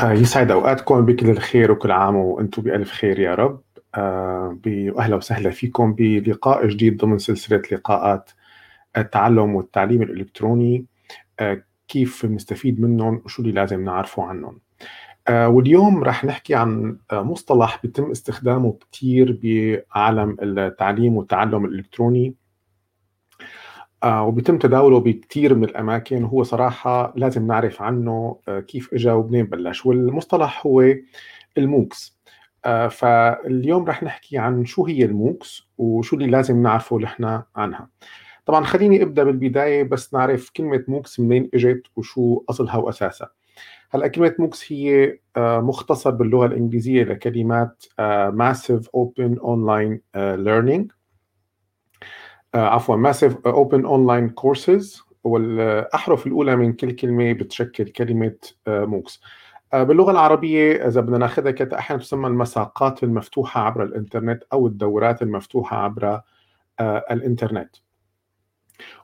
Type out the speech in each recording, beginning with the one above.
آه، يسعد أوقاتكم بكل الخير وكل عام وأنتم بألف خير يا رب. آه، وأهلا وسهلا فيكم بلقاء جديد ضمن سلسلة لقاءات التعلم والتعليم الإلكتروني. آه، كيف نستفيد منهم وشو اللي لازم نعرفه عنهم. واليوم رح نحكي عن مصطلح بيتم استخدامه كثير بعالم التعليم والتعلم الإلكتروني. آه وبيتم تداوله بكثير من الأماكن. وهو صراحة لازم نعرف عنه آه كيف اجى ومنين بلش. والمصطلح هو ال MOOCs. آه فاليوم رح نحكي عن شو هي ال MOOCs وشو اللي لازم نعرفه نحن عنها. طبعا خليني أبدأ بالبداية بس نعرف كلمة MOOCs منين إجت وشو أصلها وأساسها. هلأ كلمة MOOCs هي مختصر باللغة الإنجليزية لكلمات massive open online learning عفوا massive open online courses والأحرف الأولى من كل كلمة بتشكل كلمة MOOCs آه، آه، باللغة العربية إذا بدنا ناخذها كانت أحيانا تسمى المساقات المفتوحة عبر الإنترنت أو الدورات المفتوحة عبر الإنترنت.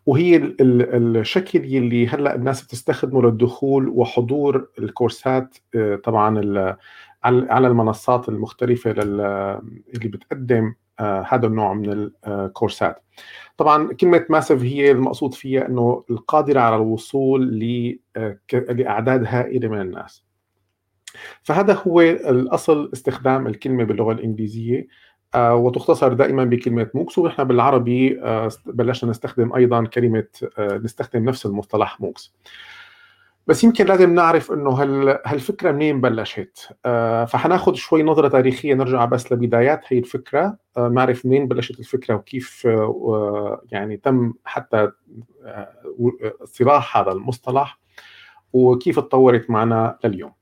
وهي الشكل يلي هلأ الناس بتستخدمه للدخول وحضور الكورسات طبعا على المنصات المختلفة اللي بتقدم هذا النوع من الكورسات طبعا كلمة massive هي المقصود فيها أنه القادرة على الوصول آه، لأعداد هائلة من الناس. فهذا هو الأصل استخدام الكلمة باللغة الإنجليزية. آه، وتختصر دائما بكلمة MOOCs ونحن بالعربي آه، بلشنا نستخدم أيضا كلمة نستخدم نفس المصطلح MOOCs بس يمكن لازم نعرف إنه هال هالفكرة منين بلشت. آه فحناخذ شوي نظرة تاريخية نرجع بس لبدايات هي الفكرة. آه نعرف منين بلشت الفكرة وكيف آه يعني تم حتى آه صلاح هذا المصطلح وكيف تطورت معنا لليوم.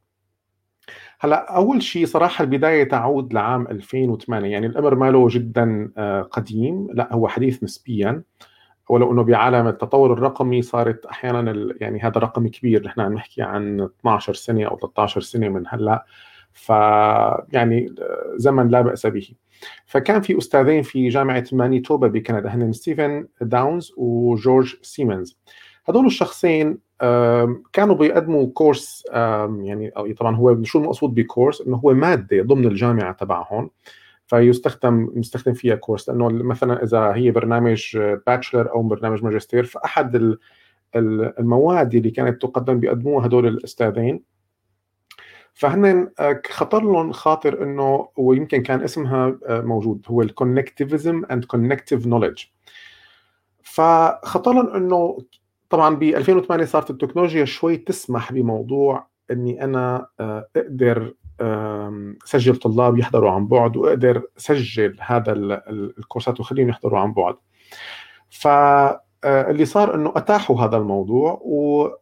هلأ أول شيء صراحة البداية تعود لعام 2008 يعني الأمر ماله جدا آه، قديم لأ هو حديث نسبيا. ولو إنه بعالم التطور الرقمي صارت أحيانا يعني هذا رقم كبير. نحن عم نحكي عن 12 سنة أو 13 سنة من هلأ. ف يعني زمن لا بأس به. فكان في أستاذين في جامعة مانيتوبا بكندا هن ستيفن داونز وجورج سيمنز. هدول الشخصين كانوا بيقدموا كورس يعني طبعا هو شو المقصود بكورس؟ إنه هو مادة ضمن الجامعة تبعهم. فيستخدم يستخدم فيها كورس لأنه مثلا إذا هي برنامج bachelor أو برنامج ماجستير فأحد المواد اللي كانت تقدم بيقدموها هدول الأستاذين. فهن آه، خطر لهم خاطر إنه ويمكن كان اسمها آه، موجود هو ال connectivism and connective knowledge فخطر لهم إنه طبعا ب 2008 صارت التكنولوجيا شوي تسمح بموضوع إني أنا آه، أقدر سجل طلاب يحضروا عن بعد وأقدر سجل هذا الكورسات وخليهم يحضروا عن بعد. فاللي آه، صار إنه أتاحوا هذا الموضوع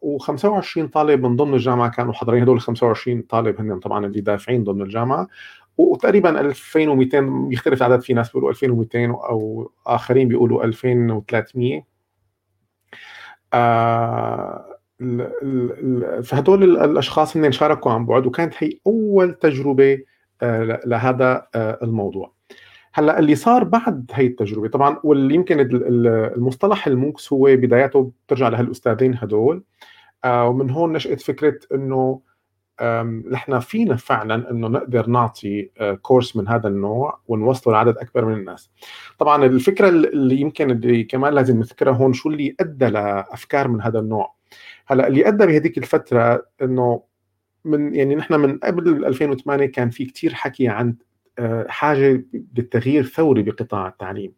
و25 طالب من ضمن الجامعة كانوا حاضرين. هدول 25 طالب هن طبعا اللي دافعين ضمن الجامعة. وتقريبا 2200 يختلف العدد في ناس بيقولوا 2200 أو آخرين بيقولوا 2300 آه فهدول الأشخاص هن شاركوا عن بعد وكانت هي أول تجربة آه، لهذا آه، الموضوع هلأ اللي صار بعد هي التجربة طبعا واللي يمكن المصطلح الموكس هو بداياته بترجع لهالأستاذين هدول آه، ومن هون نشأت فكرة إنه نحن فينا فعلا إنه نقدر نعطي كورس من هذا النوع ونوصله لعدد أكبر من الناس. طبعا الفكرة اللي يمكن اللي كمان لازم نذكرها هون شو اللي أدى لأفكار من هذا النوع. هلا اللي أدى بهذيك الفترة إنه من يعني نحن من قبل 2008 كان في كثير حكي عن آه، حاجة للتغيير ثوري بقطاع التعليم.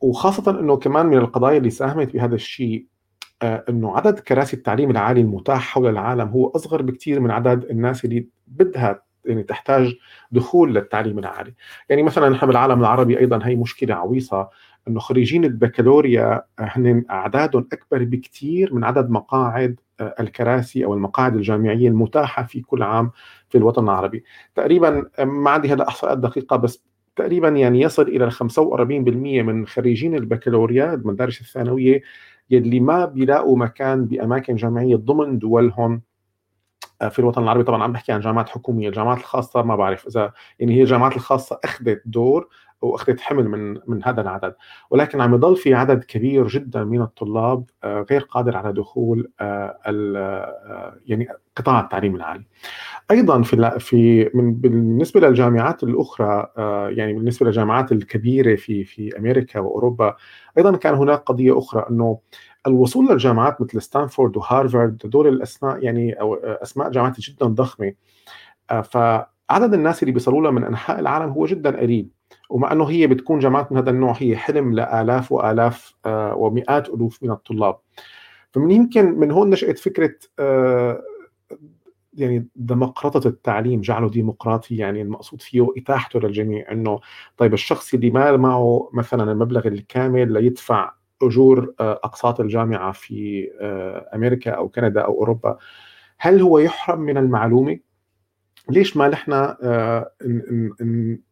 وخاصة إنه كمان من القضايا اللي ساهمت بهذا الشيء آه، إنه عدد كراسي التعليم العالي المتاح حول العالم هو أصغر بكثير من عدد الناس اللي بدها يعني تحتاج دخول للتعليم العالي. يعني مثلا نحن بالعالم العربي أيضا هي مشكلة عويصة. إنه خريجين البكالوريا هن أعدادهم أكبر بكثير من عدد مقاعد آه، الكراسي أو المقاعد الجامعية المتاحة في كل عام في الوطن العربي. تقريبا آه، ما عندي هلا احصاءات دقيقة بس تقريبا يعني يصل إلى 45% من خريجين البكالوريا المدارس الثانوية يلي ما بيلاقوا مكان بأماكن جامعية ضمن دولهم في الوطن العربي. طبعا عم بحكي عن جامعات حكومية، الجامعات الخاصة ما بعرف إذا يعني هي الجامعات الخاصة أخذت دور وأخذت حمل من من هذا العدد. ولكن عم يضل في عدد كبير جدا من الطلاب آه، غير قادر على دخول آه، آه، يعني قطاع التعليم العالي. أيضا في في من بالنسبة للجامعات الأخرى يعني بالنسبة للجامعات الكبيرة في في أمريكا وأوروبا أيضا كان هناك قضية أخرى إنه الوصول للجامعات مثل ستانفورد وهارفارد دول الأسماء يعني أو أسماء جامعات جدا ضخمة. فعدد الناس اللي بيصلوا لها من أنحاء العالم هو جدا قليل. ومع إنه هي بتكون جامعات من هذا النوع هي حلم لآلاف وآلاف آه، ومئات ألوف من الطلاب. فمن يمكن من هون نشأت فكرة آه، يعني ديمقراطة التعليم جعله ديمقراطي يعني المقصود فيه إتاحته للجميع أنه طيب الشخص اللي ما معه مثلا المبلغ الكامل ليدفع أجور آه، أقساط الجامعة في أمريكا أو كندا أو أوروبا هل هو يحرم من المعلومة؟ ليش ما نحن آه،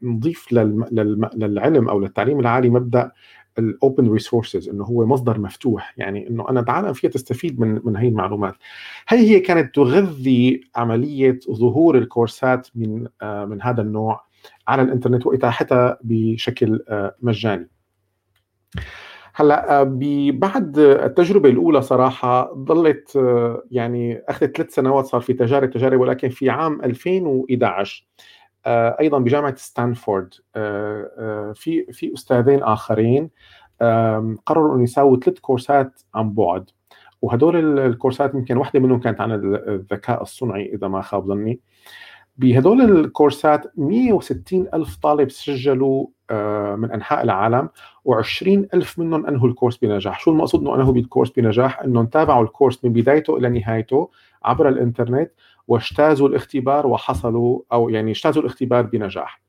نضيف للعلم أو للتعليم العالي مبدأ ال open resources إنه هو مصدر مفتوح يعني إنه أنا العالم فيها تستفيد من من هي المعلومات. هي هي كانت تغذي عملية ظهور الكورسات من آه، من هذا النوع على الإنترنت وإتاحتها بشكل آه، مجاني؟ هلأ آه، بعد التجربة الأولى صراحة ظلت آه، يعني آخذت ثلاث سنوات صار في تجارب تجارب ولكن في عام 2011 آه، أيضا بجامعة ستانفورد في في أستاذين آخرين قرروا إنه يساووا ثلاث كورسات عن بعد. وهدول الكورسات يمكن واحدة منهم كانت عن الذكاء الصنعي إذا ما خاب ظني. بهدول الكورسات 160 ألف طالب سجلوا آه، من أنحاء العالم و20 ألف منهم أنهوا الكورس بنجاح. شو المقصود أنه أنهوا بالكورس بنجاح؟ أنهم تابعوا الكورس من بدايته إلى نهايته عبر الإنترنت واجتازوا الاختبار وحصلوا أو يعني اجتازوا الاختبار بنجاح.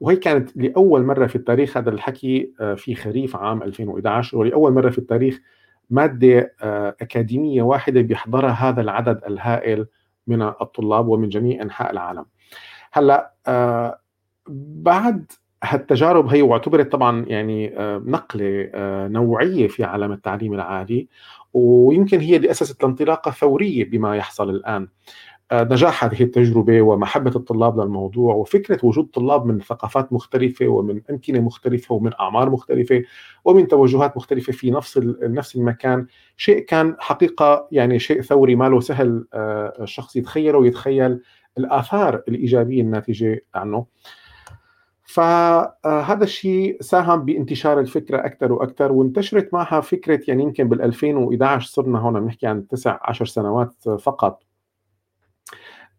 وهي كانت لأول مرة في التاريخ هذا الحكي آه، في خريف عام 2011 ولأول مرة في التاريخ مادة آه، أكاديمية واحدة بيحضرها هذا العدد الهائل. من الطلاب ومن جميع أنحاء العالم. هلأ آه بعد هالتجارب هي واعتبرت طبعا يعني آه نقلة آه نوعية في عالم التعليم العالي ويمكن هي اللي اسست لانطلاقه ثوريه بما يحصل الآن. آه، نجاح هذه التجربة ومحبة الطلاب للموضوع وفكرة وجود طلاب من ثقافات مختلفة ومن أمكنة مختلفة ومن أعمار مختلفة ومن توجهات مختلفة في نفس نفس المكان شيء كان حقيقة يعني شيء ثوري ما له سهل آه، الشخص يتخيله ويتخيل الآثار الإيجابية الناتجة عنه. فهذا الشيء ساهم بانتشار الفكرة أكثر وأكثر وانتشرت معها فكرة يعني يمكن بال 2011 صرنا هون بنحكي عن تسع عشر سنوات فقط. آه،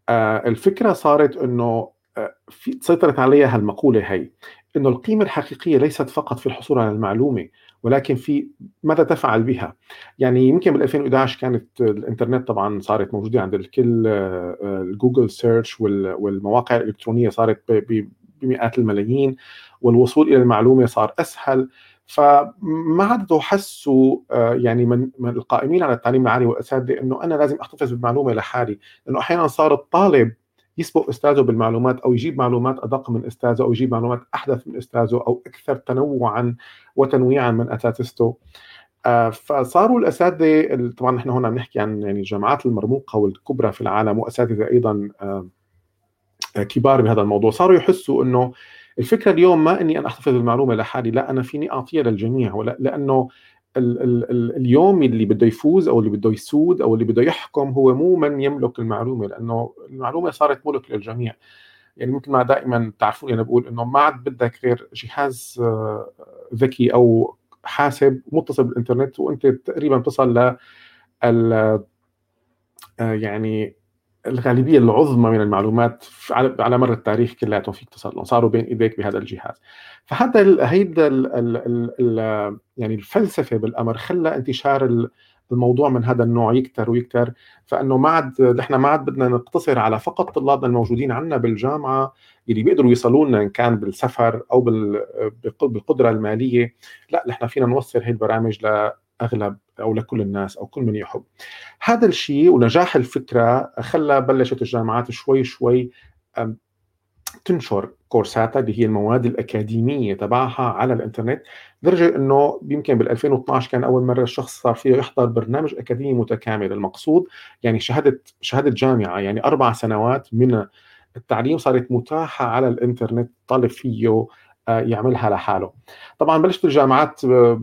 الفكرة صارت إنه آه، في سيطرت عليها هالمقوله هي إنه القيمة الحقيقية ليست فقط في الحصول على المعلومة ولكن في ماذا تفعل بها. يعني يمكن بال 2011 كانت الإنترنت طبعا صارت موجودة عند الكل آه، ال Google search والمواقع الإلكترونية صارت بمئات الملايين والوصول إلى المعلومة صار أسهل. فما عاد حسوا آه، يعني من, من القائمين على التعليم العالي والاساتذه إنه أنا لازم أحتفظ بالمعلومة لحالي لأنه أحيانا صار الطالب يسبق أستاذه بالمعلومات أو يجيب معلومات أدق من أستاذه أو يجيب معلومات أحدث من أستاذه أو أكثر تنوعا وتنويعا من أساتذته. آه، فصاروا الأساتذة طبعا نحن هون عم نحكي عن يعني الجامعات المرموقة والكبرى في العالم وأساتذة أيضا آه، كبار بهذا الموضوع. صاروا يحسوا إنه الفكرة اليوم ما إني أنا أحتفظ المعلومه لحالي لا أنا فيني أعطيها للجميع ولا لأنه ال ال ال اليوم اللي بده يفوز أو اللي بده يسود أو اللي بده يحكم هو مو من يملك المعلومة لأنه المعلومة صارت ملك للجميع. يعني مثل ما دائما تعرفون أنا بقول إنه ما عاد بدك غير جهاز آه، ذكي أو حاسب متصل بالإنترنت وأنت تقريبا تصل ل آه، يعني الغالبية العظمى من المعلومات على مر التاريخ كلياتهم فيك تصل صاروا بين إيديك بهذا الجهاز. فهذا هيدا يعني الفلسفة بالأمر خلى انتشار الموضوع من هذا النوع يكتر ويكتر. فإنه ما عاد نحن ما عاد بدنا نقتصر على فقط طلابنا الموجودين عندنا بالجامعة اللي بيقدروا يوصلوا لنا إن كان بالسفر أو بالقدره المالية. لا نحن فينا نوصل هي البرامج لاغلب أو لكل الناس أو كل من يحب. هذا الشيء ونجاح الفكرة خلى بلشت الجامعات شوي شوي تنشر كورساتها اللي هي المواد الأكاديمية تبعها على الإنترنت لدرجة إنه يمكن بال 2012 كان أول مرة الشخص صار فيه يحضر برنامج أكاديمي متكامل. المقصود يعني شهادة شهادة جامعة يعني أربع سنوات من التعليم صارت متاحة على الإنترنت طالب فيه يعملها لحاله. طبعا بلشت الجامعات آه،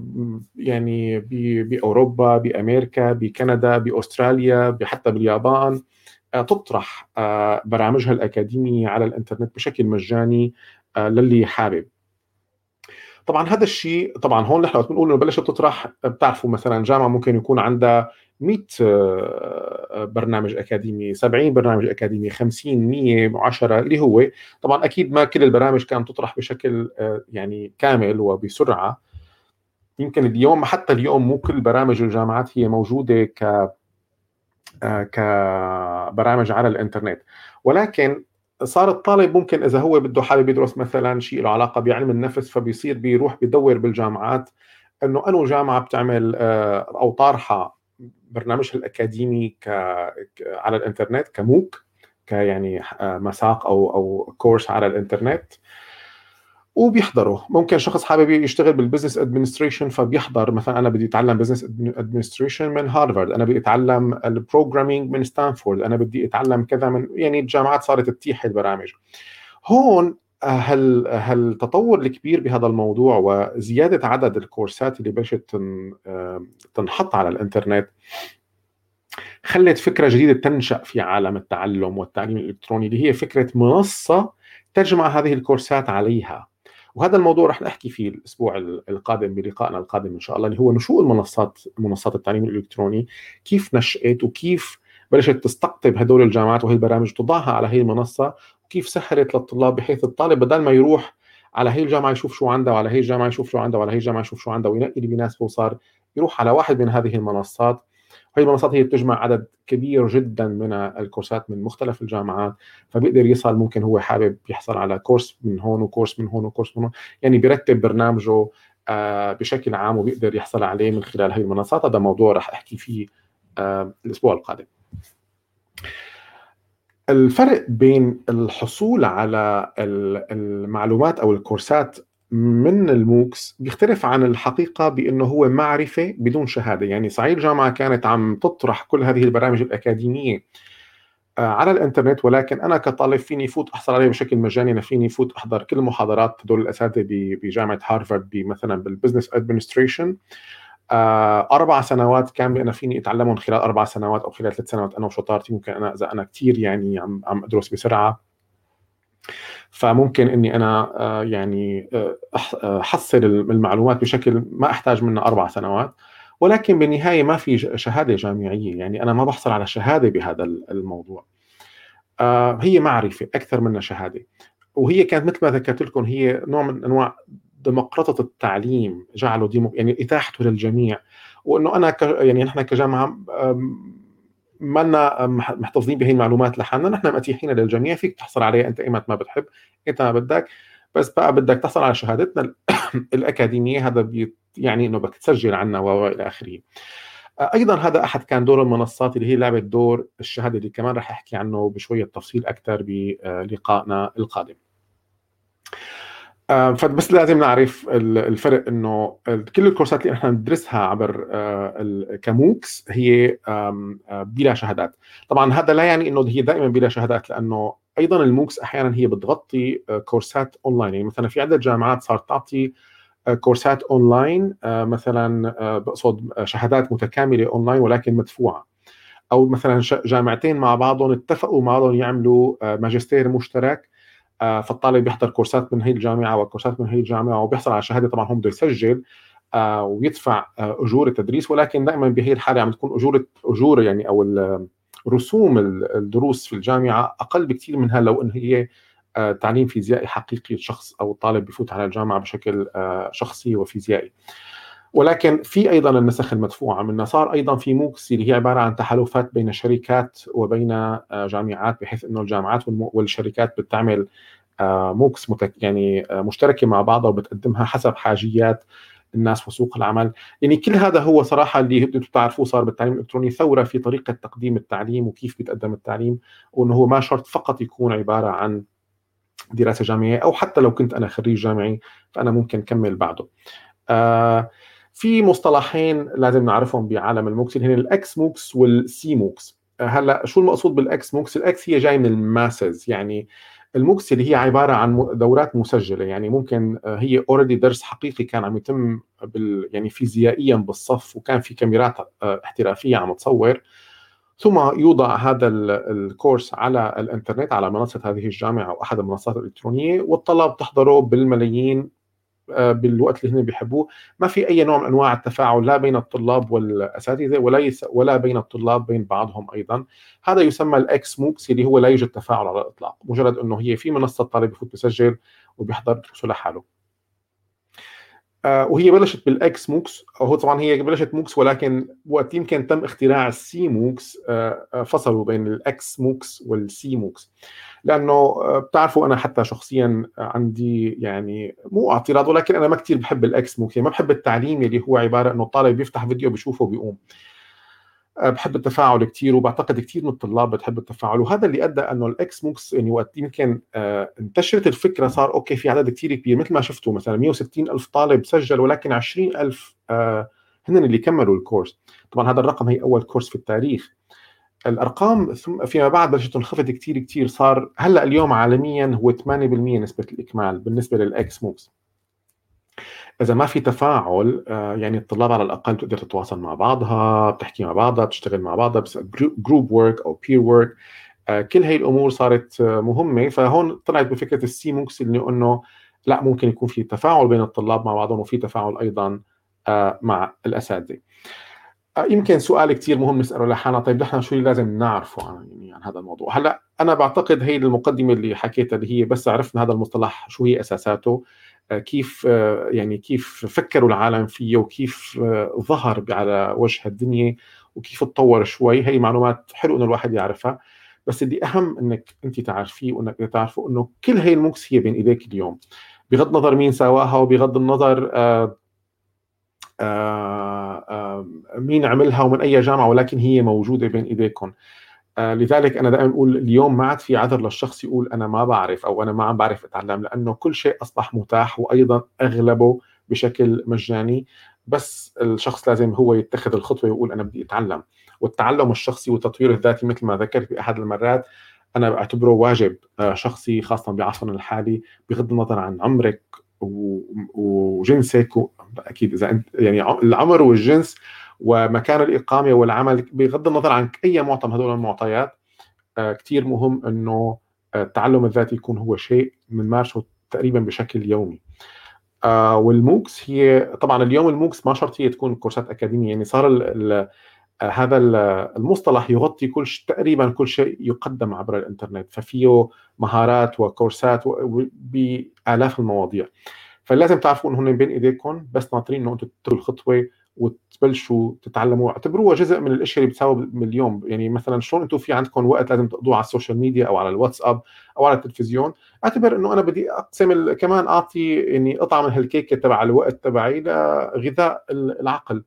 يعني بأوروبا بأمريكا بكندا بأستراليا حتى باليابان آه، تطرح برامجها الأكاديمية على الإنترنت بشكل مجاني للي حابب. طبعا هذا الشيء طبعا هون نحن بنقول إنه بلشت تطرح بتعرفوا مثلا جامعة ممكن يكون عندها 100 آه، برنامج أكاديمي 70 برنامج أكاديمي 50 110 اللي هو طبعا أكيد ما كل البرامج كانت تطرح بشكل آه، يعني كامل وبسرعة. يمكن اليوم حتى اليوم مو كل برامج الجامعات هي موجودة ك آه، كبرامج على الإنترنت. ولكن صار الطالب ممكن إذا هو بده حابب يدرس مثلا شيء له علاقة بعلم النفس فبيصير بيروح بدور بالجامعات إنه أنو جامعة بتعمل أو طارحة برنامجها الأكاديمي ك... على الإنترنت كموك كيعني آه، مساق أو أو كورس على الإنترنت. وبيحضروا. ممكن شخص حابب يشتغل بال business administration فبيحضر. مثلا أنا بدي أتعلم business administration من هارفارد. أنا بدي أتعلم ال programming من ستانفورد. أنا بدي أتعلم كذا من يعني الجامعات صارت تتيح البرامج. هون هل هالتطور الكبير بهذا الموضوع وزيادة عدد الكورسات اللي بلشت تنحط على الإنترنت خلت فكرة جديدة تنشأ في عالم التعلم والتعليم الإلكتروني اللي هي فكرة منصة تجمع هذه الكورسات عليها؟ وهذا الموضوع رح نحكي فيه الأسبوع القادم بلقائنا القادم إن شاء الله اللي هو نشوء المنصات منصات التعليم الإلكتروني كيف نشأت وكيف بلشت تستقطب هدول الجامعات وهي البرامج تضعها على هي المنصة وكيف سهلت للطلاب بحيث الطالب بدل ما يروح على هي الجامعة يشوف شو عندها وعلى هي الجامعة يشوف شو عندها وعلى هي الجامعة يشوف شو عندها وينقي اللي بيناسبه وصار يروح على واحد من هذه المنصات. وهي المنصات هي بتجمع عدد كبير جدا من الكورسات من مختلف الجامعات فبيقدر يصل ممكن هو حابب يحصل على كورس من هون وكورس من هون وكورس من هون. يعني بيرتب برنامجه آه، بشكل عام وبيقدر يحصل عليه من خلال هي المنصات. هذا موضوع رح أحكي فيه آه، الأسبوع القادم. الفرق بين الحصول على المعلومات أو الكورسات من الموكس بيختلف عن الحقيقة بأنه هو معرفة بدون شهادة. يعني صحيح الجامعة كانت عم تطرح كل هذه البرامج الأكاديمية آه، على الإنترنت ولكن أنا كطالب فيني فوت أحصل عليه بشكل مجاني أنا فيني فوت أحضر كل المحاضرات هدول الأساتذة بجامعة هارفارد مثلا بال business administration أربع سنوات كامله أنا فيني أتعلمهم خلال أربع سنوات أو خلال ثلاث سنوات. أنا وشطارتي ممكن أنا إذا أنا كثير يعني عم عم أدرس بسرعة. فممكن إني أنا آه، يعني أحصل المعلومات بشكل ما أحتاج منها أربع سنوات. ولكن بالنهاية ما في شهادة جامعية. يعني أنا ما بحصل على شهادة بهذا الموضوع. آه، هي معرفة أكثر منها شهادة. وهي كانت مثل ما ذكرت لكم هي نوع من أنواع ديمقراطة التعليم جعله ديمو يعني إتاحته للجميع وإنه أنا ك يعني نحن كجامعة ما محتفظين بهي المعلومات لحالنا نحن متيحين للجميع فيك تحصل عليها أنت ايمت ما بتحب انت ما بدك بس بقى بدك تحصل على شهادتنا الأكاديمية هذا يعني إنه بدك تسجل عنا والى آخره. أيضا هذا أحد كان دور المنصات اللي هي لعبت دور الشهادة اللي كمان رح أحكي عنه بشوية تفصيل أكثر بلقائنا القادم. آه، فبس لازم نعرف الفرق إنه كل الكورسات اللي إحنا ندرسها عبر آه، ك MOOCs هي آه، بلا شهادات. طبعا هذا لا يعني إنه هي دائما بلا شهادات لأنه أيضا ال MOOCs أحيانا هي بتغطي كورسات أونلاين. يعني مثلا في عدة جامعات صارت تعطي كورسات أونلاين مثلا بقصد شهادات متكاملة أونلاين ولكن مدفوعة. أو مثلا جامعتين مع بعضهم اتفقوا مع بعضهم يعملوا ماجستير مشترك. آه، فالطالب بيحضر كورسات من هي الجامعة وكورسات من هي الجامعة وبيحصل على شهادة. طبعا هم بده يسجل آه، ويدفع آه، أجور التدريس. ولكن دائما بهي الحالة عم تكون أجور أجور يعني أو رسوم الدروس في الجامعة أقل بكثير منها لو إن هي تعليم فيزيائي حقيقي. الشخص أو الطالب بفوت على الجامعة بشكل شخصي وفيزيائي. ولكن في أيضا النسخ المدفوعة. منها صار أيضا في MOOCs اللي هي عبارة عن تحالفات بين الشركات وبين جامعات بحيث إنه الجامعات والشركات بتعمل آه، MOOCs متك يعني آه، مشتركة مع بعضها وبتقدمها حسب حاجيات الناس وسوق العمل. يعني كل هذا هو صراحة اللي أنتم بتعرفوه صار بالتعليم الإلكتروني ثورة في طريقة تقديم التعليم وكيف بيتقدم التعليم وإنه هو ما شرط فقط يكون عبارة عن دراسة جامعية أو حتى لو كنت أنا خريج جامعي فأنا ممكن أكمل بعده. آه في مصطلحين لازم نعرفهم بعالم ال MOOCs اللي هن ال xMOOCs وال cMOOCs. آه هلأ شو المقصود بال xMOOCs؟ ال x هي جاي من ال masses يعني ال MOOCs اللي هي عبارة عن دورات مسجلة يعني ممكن آه، هي already درس حقيقي كان عم يتم بال يعني فيزيائيا بالصف وكان في كاميرات آه، احترافية عم تصور. ثم يوضع هذا الكورس على الإنترنت على منصة هذه الجامعة أو أحد المنصات الإلكترونية والطلاب تحضره بالملايين بالوقت اللي هن بيحبوه. ما في أي نوع من أنواع التفاعل لا بين الطلاب والأساتذة ولا ولا بين الطلاب بين بعضهم أيضا. هذا يسمى ال xMOOCs اللي هو لا يوجد تفاعل على الإطلاق. مجرد إنه هي في منصة الطالب بفوت بسجل وبيحضر دروسه لحاله آه، وهي بلشت بال xMOOCs هو طبعا هي بلشت MOOCs ولكن وقت يمكن تم اختراع ال cMOOCs آه، آه، فصلوا بين ال xMOOCs وال cMOOCs لأنه بتعرفوا أنا حتى شخصيا عندي يعني مو اعتراض ولكن أنا ما كثير بحب ال xMOOCs يعني ما بحب التعليم اللي هو عبارة إنه الطالب بيفتح فيديو بيشوفه بيقوم آه، بحب التفاعل كثير وبعتقد كثير من الطلاب بتحب التفاعل وهذا اللي أدى أنه ال xMOOCs يعني وقت يمكن آه، انتشرت الفكرة صار okay في عدد كثير كبير مثل ما شفتوا مثلا 160 ألف طالب سجل ولكن 20 ألف آه، هن اللي كملوا ال course. طبعا هذا الرقم هي أول course في التاريخ. الأرقام ثم فيما بعد بلشت تنخفض كثير كثير صار هلأ اليوم عالميا هو 8% نسبة الإكمال بالنسبة لل xMOOCs إذا ما في تفاعل آه، يعني الطلاب على الأقل تقدر تتواصل مع بعضها بتحكي مع بعضها بتشتغل مع بعضها بس group work أو pair work كل هي الأمور صارت آه، مهمة. فهون طلعت بفكرة ال cMOOCs اللي إنه لا ممكن يكون في تفاعل بين الطلاب مع بعضهم وفي تفاعل أيضا آه، مع الأساتذة. يمكن سؤال كثير مهم نسأله لحالنا. طيب نحن شو اللي لازم نعرفه عن يعني عن هذا الموضوع؟ هلأ أنا بعتقد هي المقدمة اللي حكيتها اللي هي بس عرفنا هذا المصطلح شو هي أساساته. كيف يعني كيف فكروا العالم فيه وكيف ظهر على وجه الدنيا وكيف تطور شوي. هي معلومات حلو إنه الواحد يعرفها. بس اللي أهم إنك أنت تعرفيه وإنك تعرفوا إنه كل هي الموكس هي بين إيديك اليوم. بغض النظر مين سواها وبغض النظر آآ آآ مين عملها ومن أي جامعة ولكن هي موجودة بين ايديكم آه، لذلك أنا دائما بقول اليوم ما عاد في عذر للشخص يقول أنا ما بعرف أو أنا ما عم بعرف أتعلم لأنه كل شيء أصبح متاح وأيضا أغلبه بشكل مجاني. بس الشخص لازم هو يتخذ الخطوة ويقول أنا بدي أتعلم. والتعلم الشخصي والتطوير الذاتي مثل ما ذكرت بأحد المرات أنا بعتبره واجب آه، شخصي خاصه بعصرنا الحالي بغض النظر عن عمرك وجنسك أكيد إذا أنت يعني العمر والجنس ومكان الإقامة والعمل بغض النظر عن أي معطى من هذول المعطيات آه، كثير مهم أنه آه، التعلم الذاتي يكون هو شيء بنمارسه تقريبا بشكل يومي. آه، والموكس هي طبعا اليوم الموكس ما شرط هي تكون كورسات أكاديمية يعني صار ال ال هذا المصطلح يغطي كل تقريبا كل شيء يقدم عبر الإنترنت ففيه مهارات وكورسات بآلاف المواضيع. فلازم تعرفوا إنه هن بين ايديكم بس ناطرين إنه أنتم تدخلوا الخطوة وتبلشوا تتعلموا اعتبروها جزء من الاشياء اللي بتساووا من اليوم يعني مثلا شلون أنتم في عندكم وقت لازم تقضوه على ال social media أو على الواتساب أو على التلفزيون؟ أعتبر إنه أنا بدي أقسم كمان أعطي يعني قطعة من هالكيكة تبع الوقت تبعي لغذاء العقل.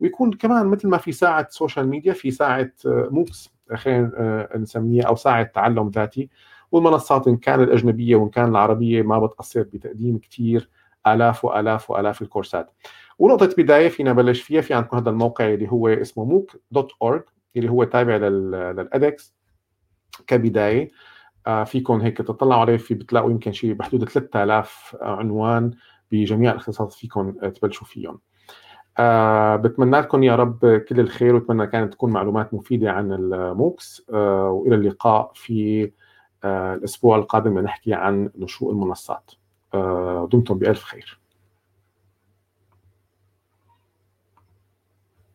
ويكون كمان مثل ما في ساعة social media في ساعة MOOCs خلينا نسميها أو ساعة تعلم ذاتي. والمنصات إن كان الأجنبية وإن كان العربية ما بتقصر بتقديم كثير آلاف والاف والاف الكورسات. ونقطة بداية فينا نبلش فيها في عندكم هذا الموقع اللي هو اسمه mooc dot org اللي هو تابع ل edX كبداية. آه فيكم هيك تطلعوا عليه في بتلاقوا يمكن شيء بحدود 3000 عنوان بجميع الاختصاصات فيكم تبلشوا فيهم. آه بتمنى لكم يا رب كل الخير واتمنى كانت تكون معلومات مفيدة عن الموكس. آه وإلى اللقاء في آه الأسبوع القادم لنحكي عن نشوء المنصات. دمتم بألف خير.